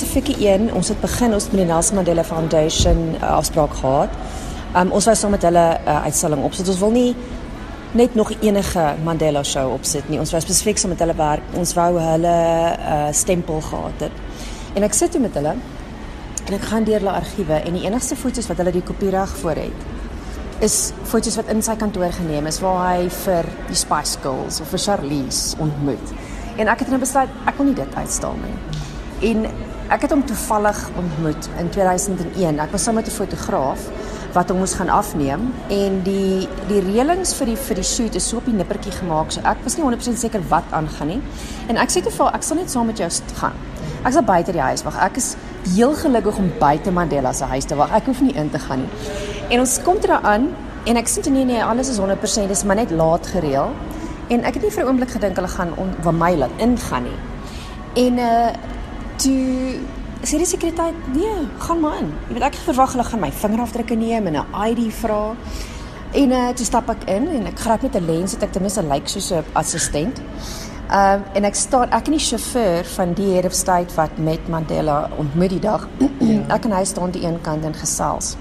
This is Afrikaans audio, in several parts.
spesifieke een, ons het begin ons met die Nelson Mandela Foundation uh, afspraak gehad. Um, ons wou saam met hulle 'n uh, uitstalling opsit. Ons wil nie net nog enige Mandela show opsit nie. Ons wou spesifiek saam met hulle werk. Ons wou hulle uh, stempel gehad het. En ek sit toe met hulle en ek gaan deur hulle argiewe en die enigste foto's wat hulle die kopiereg voor het is foto's wat in sy kantoor geneem is waar hy vir die Spice Girls of vir Charlize ontmoet. En ek het nou besluit ek wil nie dit uitstal nie. En ek het hom toevallig ontmoet in 2001. Ek was saam met 'n fotograaf wat hom moes gaan afneem en die die reëlings vir die vir die shoot is so op die nippertjie gemaak so ek was nie 100% seker wat aangaan nie. En ek sê te vir ek sal net saam met jou gaan. Ek sal buite die huis wag. Ek is heel gelukkig om buite Mandela se huis te wag. Ek hoef nie in te gaan nie. En ons kom daar aan en ek sê nee nee, alles is 100%, dis maar net laat gereël. En ek het nie vir 'n oomblik gedink hulle gaan on, van my laat ingaan nie. En uh toe sê die sekuriteit, nee, gaan maar in. Jy weet ek verwag hulle gaan my vingerafdrukke neem en 'n ID vra. En uh toe stap ek in en ek gryp met 'n lens het ek ten minste lyk like soos 'n assistent. Uh, en ek staan ek en die sjofeur van die head of state wat met Mandela ontmoet die dag. ek en hy staan aan die een kant en gesels.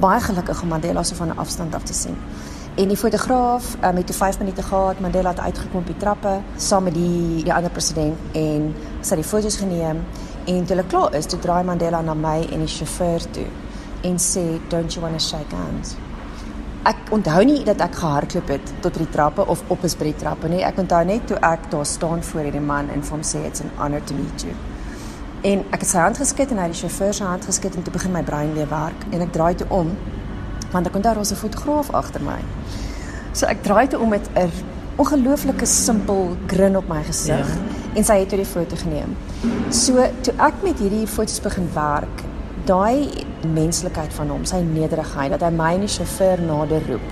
Baie gelukkig om Mandela so van 'n afstand af te sien. En die fotograaf um, het toe 5 minute gehad, Mandela het uitgekom op die trappe saam met die die ander president en sy het die foto's geneem en toe hulle klaar is, toe draai Mandela na my en die sjofeur toe en sê, "Don't you want to shake hands?" Ek onthou nie dat ek gehardloop het tot die trappe of op is by die trappe nie. Ek onthou net toe ek daar staan voor hierdie man en vir hom sê, "It's an honor to meet you." En ek het sy hand geskud en hy het die sjofeur se hand geskud en toe begin my brein weer werk en ek draai toe om want ek onthou daar was 'n fotograaf agter my. So ek draai toe om met 'n ongelooflike simpel grin op my gesig ja. en sy het toe die foto geneem. So toe ek met hierdie foto's begin werk, daai menslikheid van hom, sy nederigheid dat hy my die sjofeur nader roep.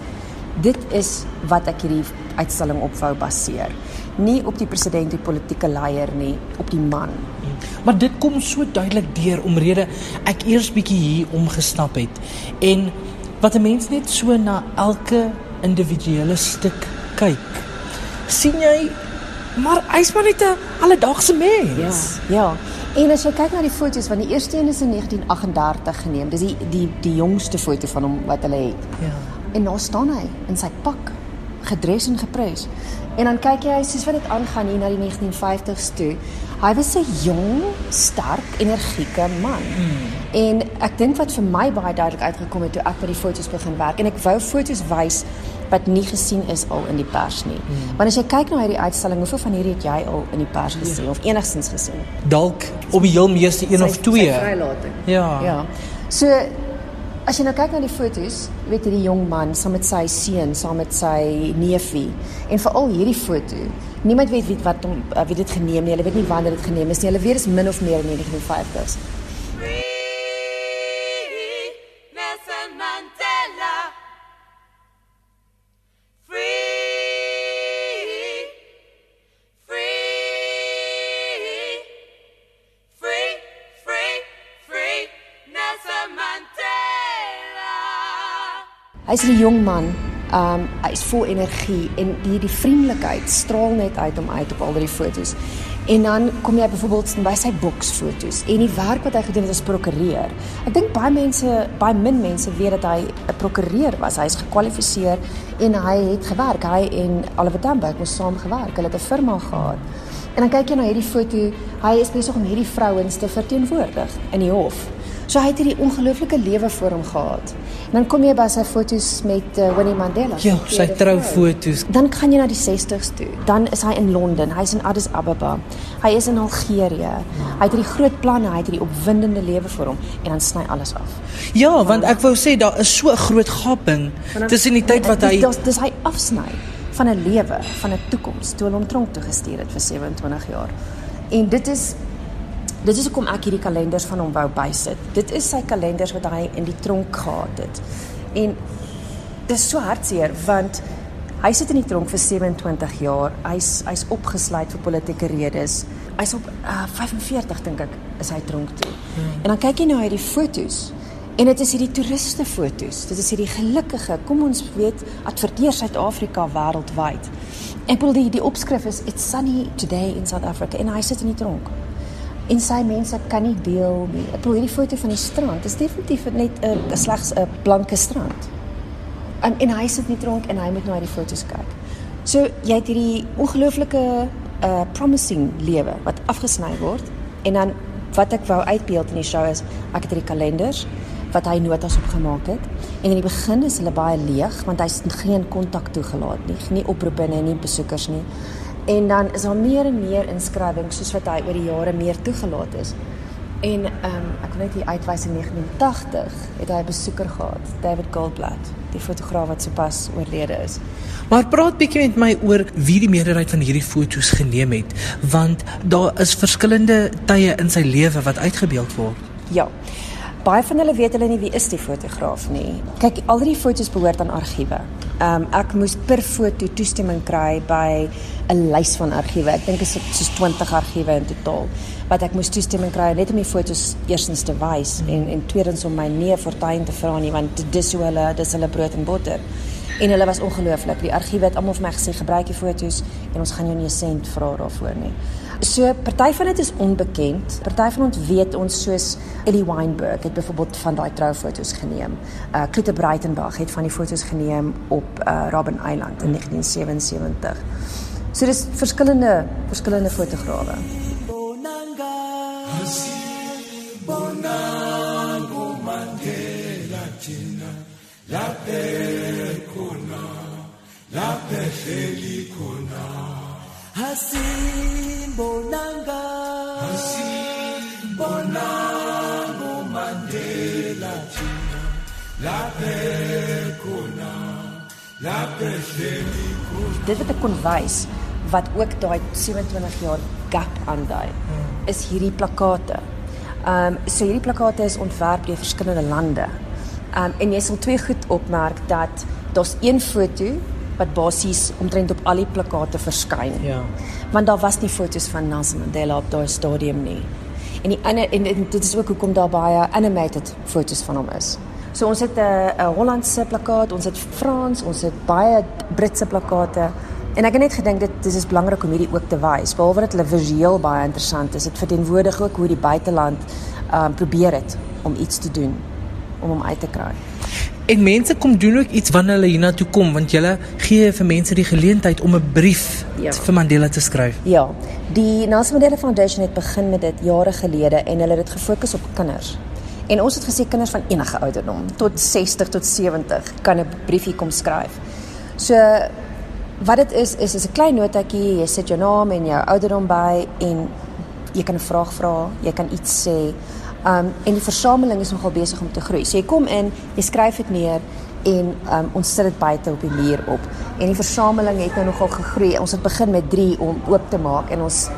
Dit is wat ek hierdie uitstalling op wou baseer. Nie op die president of politieke leier nie, op die man. Maar dit kom so duidelik deur omrede ek eers bietjie hier omgestap het en wat 'n mens net so na elke individuele stuk kyk. sien jy maar hy's maar net 'n alledaagse mens. Ja. Ja. En as jy kyk na die foto's van die eerste een is in 1938 geneem. Dis die die die jongste foto van hom wat hulle het. Ja. En daar staan hy in sy pak, gedres en gepres. En dan kyk jy soos wat dit aangaan hier na die 1950s toe. Hy was 'n jong, sterk, energieke man. Hmm. En ek dink wat vir my baie duidelik uitgekom het toe ek met die foto's begin werk en ek wou foto's wys wat nie gesien is al in die pers nie. Hmm. Want as jy kyk na hierdie uitstalling, hoeveel van hierdie het jy al in die pers gesien ja. of enigstens gesien? Dalk op die heel meeste een Sy- of twee. sy vrylating. Ja. Ja. So as jy nou kyk na die foto's, weet jy die jong man saam met sy seun, saam met sy neefie en veral hierdie foto. Niemand weet wie wat hom uh, wie dit geneem nie. Hulle weet nie wanneer dit geneem is nie. Hulle weet dit is min of meer in die 1950s. Hy's 'n jong man. Um hy's vol energie en die die vriendelikheid straal net uit hom uit op al die foto's. En dan kom jy byvoorbeeld by sy boksfoto's en die werk wat hy gedoen het as prokureur. Ek dink baie mense, baie min mense weet dat hy 'n prokureur was. Hy's gekwalifiseer en hy het gewerk. Hy en Oliver Tambo het mos saam gewerk. Hulle het 'n firma gehad. En dan kyk jy na hierdie foto, hy is besig om hierdie vrouens te verteenwoordig in die hof. So hy het hierdie ongelooflike lewe voor hom gehad. En dan kom jy by sy foto's met uh, Winnie Mandela. Ja, sy troufoto's. Dan gaan jy na die 60s toe. Dan is hy in Londen, hy's in Addis Ababa. Hy is in Algerië. Hy het hierdie groot planne, hy het hierdie opwindende lewe voor hom en dan sny alles af. Ja, want ek wou sê daar is so 'n groot gaping tussen die tyd wat hy dis, dis hy afsny van 'n lewe, van 'n toekoms toe hulle hom tronk toe gestuur het vir 27 jaar. En dit is dit is hoekom ek hierdie kalenders van hom wou bysit. Dit is sy kalenders wat hy in die tronk gehad het. En dis so hartseer want hy sit in die tronk vir 27 jaar. Hy's hy's opgesluit vir politieke redes. Hy's op uh, 45 dink ek is hy tronk toe. Hmm. En dan kyk jy nou hierdie foto's En dit is hierdie toeriste foto's. Dit is hierdie gelukkige, kom ons weet, adverteer Suid-Afrika wêreldwyd. Ek bedoel die die opskrif is It's sunny today in South Africa en hy sit in die tronk. En sy mense kan nie deel nie. Ek bedoel hierdie foto van die strand is definitief net 'n uh, slegs 'n uh, blanke strand. Um, en hy sit nie tronk en hy moet nou uit die foto's kyk. So jy het hierdie ongelooflike uh promising lewe wat afgesny word en dan wat ek wou uitbeeld in die show is ek het hierdie kalenders wat hy notas opgemaak het en in die begin is hulle baie leeg want hy's geen kontak toegelaat nie, nie oproepe nie, nie besoekers nie. En dan is daar meer en meer inskrywings soos wat hy oor die jare meer toegelaat is. En ehm um, ek wil net hier uitwys in 1980 het hy 'n besoeker gehad, David Goldblatt, die fotograaf wat sopas oorlede is. Maar praat bietjie met my oor wie die meerderheid van hierdie foto's geneem het, want daar is verskillende tye in sy lewe wat uitgebeeld word. Ja. Baie van hulle weet hulle nie wie is die fotograaf nie. Kyk, al die foto's behoort aan argiewe. Ehm um, ek moes per foto toestemming kry by 'n lys van argiewe. Ek dink dit is soos 20 argiewe in totaal wat ek moes toestemming kry net om die foto's eerstens te wys mm. en en tweedens om my nee fortuin te vra nie want dit is hoe hulle dis hulle brood en botter. En hulle was ongelooflik. Die argiewe het almal vir my gesê gebruik die foto's en ons gaan jou nie 'n sent vra daarvoor nie. So party van dit is onbekend. Party van ons weet ons soos Ellie Weinberg het byvoorbeeld van daai troufoto's geneem. Uh Kloete Breitenberg het van die foto's geneem op uh Robben Island in 1977. So dis verskillende verskillende fotograwe. Hasimbonanga Hasimbonanga Mandela thina laphe khona laphe hleli Dit wat ek kon wys wat ook daai 27 jaar gap aandui is hierdie plakate. Ehm um, so hierdie plakate is ontwerp deur verskillende lande. Ehm um, en jy sal twee goed opmerk dat daar's een foto wat basies omtrent op al die plakate verskyn. Ja. Want daar was nie foto's van Nelson Mandela op daai stadium nie. En die ander en, en dit is ook hoekom daar baie animated foto's van hom is. So ons het 'n 'n Hollandse plakkaat, ons het Frans, ons het baie Britse plakate. En ek het net gedink dit dis is belangrik om hierdie ook te wys. Behalwe dat hulle visueel baie interessant is, dit verteenwoordig ook hoe die buiteland um, probeer het om iets te doen om hom uit te kry. En mense kom doen ook iets wanneer hulle hiernatoe kom want jy gee vir mense die geleentheid om 'n brief Ja. vir Mandela te skryf. Ja, die Nelson Mandela Foundation het begin met dit jare gelede en hulle het dit gefokus op kinders. En ons het gesê kinders van enige ouderdom tot 60 tot 70 kan 'n briefie kom skryf. So wat dit is is is 'n klein notaatjie, jy sit jou naam en jou ouderdom by en jy kan 'n vraag vra, jy kan iets sê. Um en die versameling is nogal besig om te groei. So jy kom in, jy skryf dit neer en um, ons sit dit buite op die muur op. En die versameling het nou nogal gegroei. Ons het begin met 3 om oop te maak en ons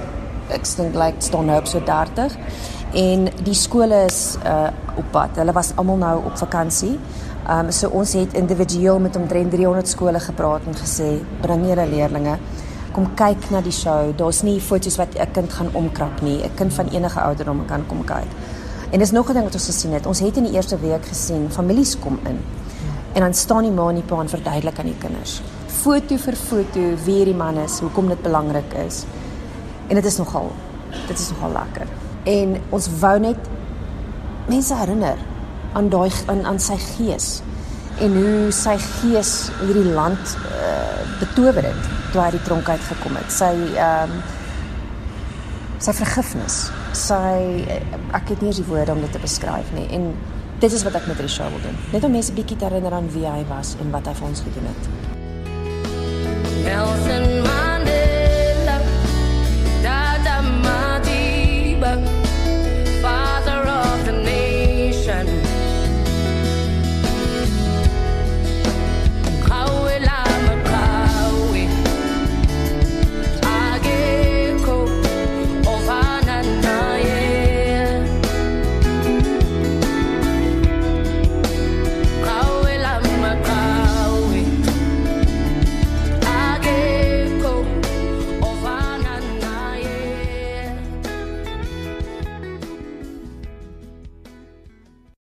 ek dink lyk like, staan nou op so 30. En die skole is uh op pad. Hulle was almal nou op vakansie. Um so ons het individueel met omtrent 300 skole gepraat en gesê bring julle leerders kom kyk na die show. Daar's nie foto's wat 'n kind gaan omkrap nie. 'n Kind van enige ouderdom kan kom kyk. En dis nog 'n ding wat ons gesien het. Ons het in die eerste week gesien families kom in. En dan staan die ma en die pa en verduidelik aan die kinders. Foto vir foto wie hierdie man is, hoekom dit belangrik is. En dit is nogal dit is nogal lekker. En ons wou net mense herinner aan daai aan aan sy gees en hoe sy gees hierdie land uh, betower het toe hy die tronk uit gekom het. Sy ehm um, sy vergifnis. Sy ek het nie eens die woorde om dit te beskryf nie. En dit is wat ek met show wil doen. Net om mense bietjie te herinner aan wie hy was en wat hy vir ons gedoen het. Nelson